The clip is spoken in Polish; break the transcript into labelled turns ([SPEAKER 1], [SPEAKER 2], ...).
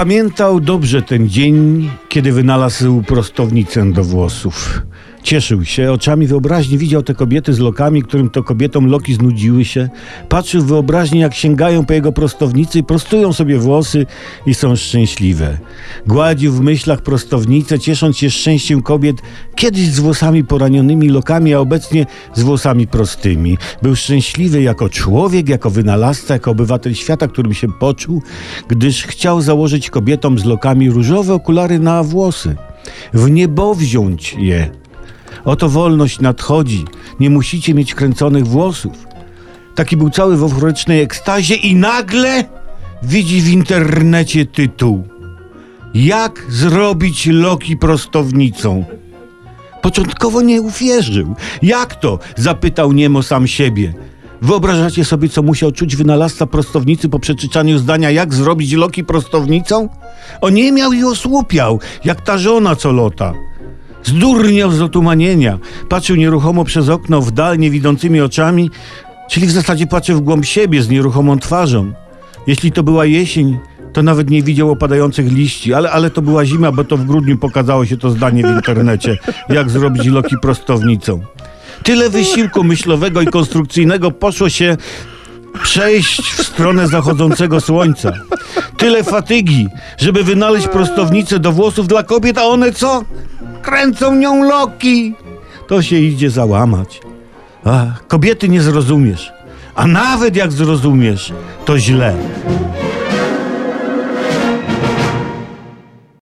[SPEAKER 1] Pamiętał dobrze ten dzień, kiedy wynalazł prostownicę do włosów. Cieszył się, oczami wyobraźni widział te kobiety z lokami, którym to kobietom loki znudziły się. Patrzył wyobraźni, jak sięgają po jego prostownicy i prostują sobie włosy i są szczęśliwe. Gładził w myślach prostownicę, ciesząc się szczęściem kobiet, kiedyś z włosami poranionymi lokami, a obecnie z włosami prostymi. Był szczęśliwy jako człowiek, jako wynalazca, jako obywatel świata, którym się poczuł, gdyż chciał założyć kobietom z lokami różowe okulary na włosy. W niebo wziąć je. Oto wolność nadchodzi. Nie musicie mieć kręconych włosów. Taki był cały w euforycznej ekstazie i nagle widzi w internecie tytuł. Jak zrobić loki prostownicą? Początkowo nie uwierzył. Jak to? Zapytał niemo sam siebie. Wyobrażacie sobie, co musiał czuć wynalazca prostownicy po przeczytaniu zdania, jak zrobić loki prostownicą? On nie miał i osłupiał, jak ta żona co lota. Zdurniał z otumanienia. Patrzył nieruchomo przez okno w dal niewidzącymi oczami, czyli w zasadzie patrzył w głąb siebie z nieruchomą twarzą. Jeśli to była jesień, to nawet nie widział opadających liści, ale, ale to była zima, bo to w grudniu pokazało się to zdanie w internecie, jak zrobić loki prostownicą. Tyle wysiłku myślowego i konstrukcyjnego poszło się przejść w stronę zachodzącego słońca. Tyle fatygi, żeby wynaleźć prostownicę do włosów dla kobiet, a one co? Kręcą nią loki. To się idzie załamać. A, kobiety nie zrozumiesz. A nawet jak zrozumiesz, to źle.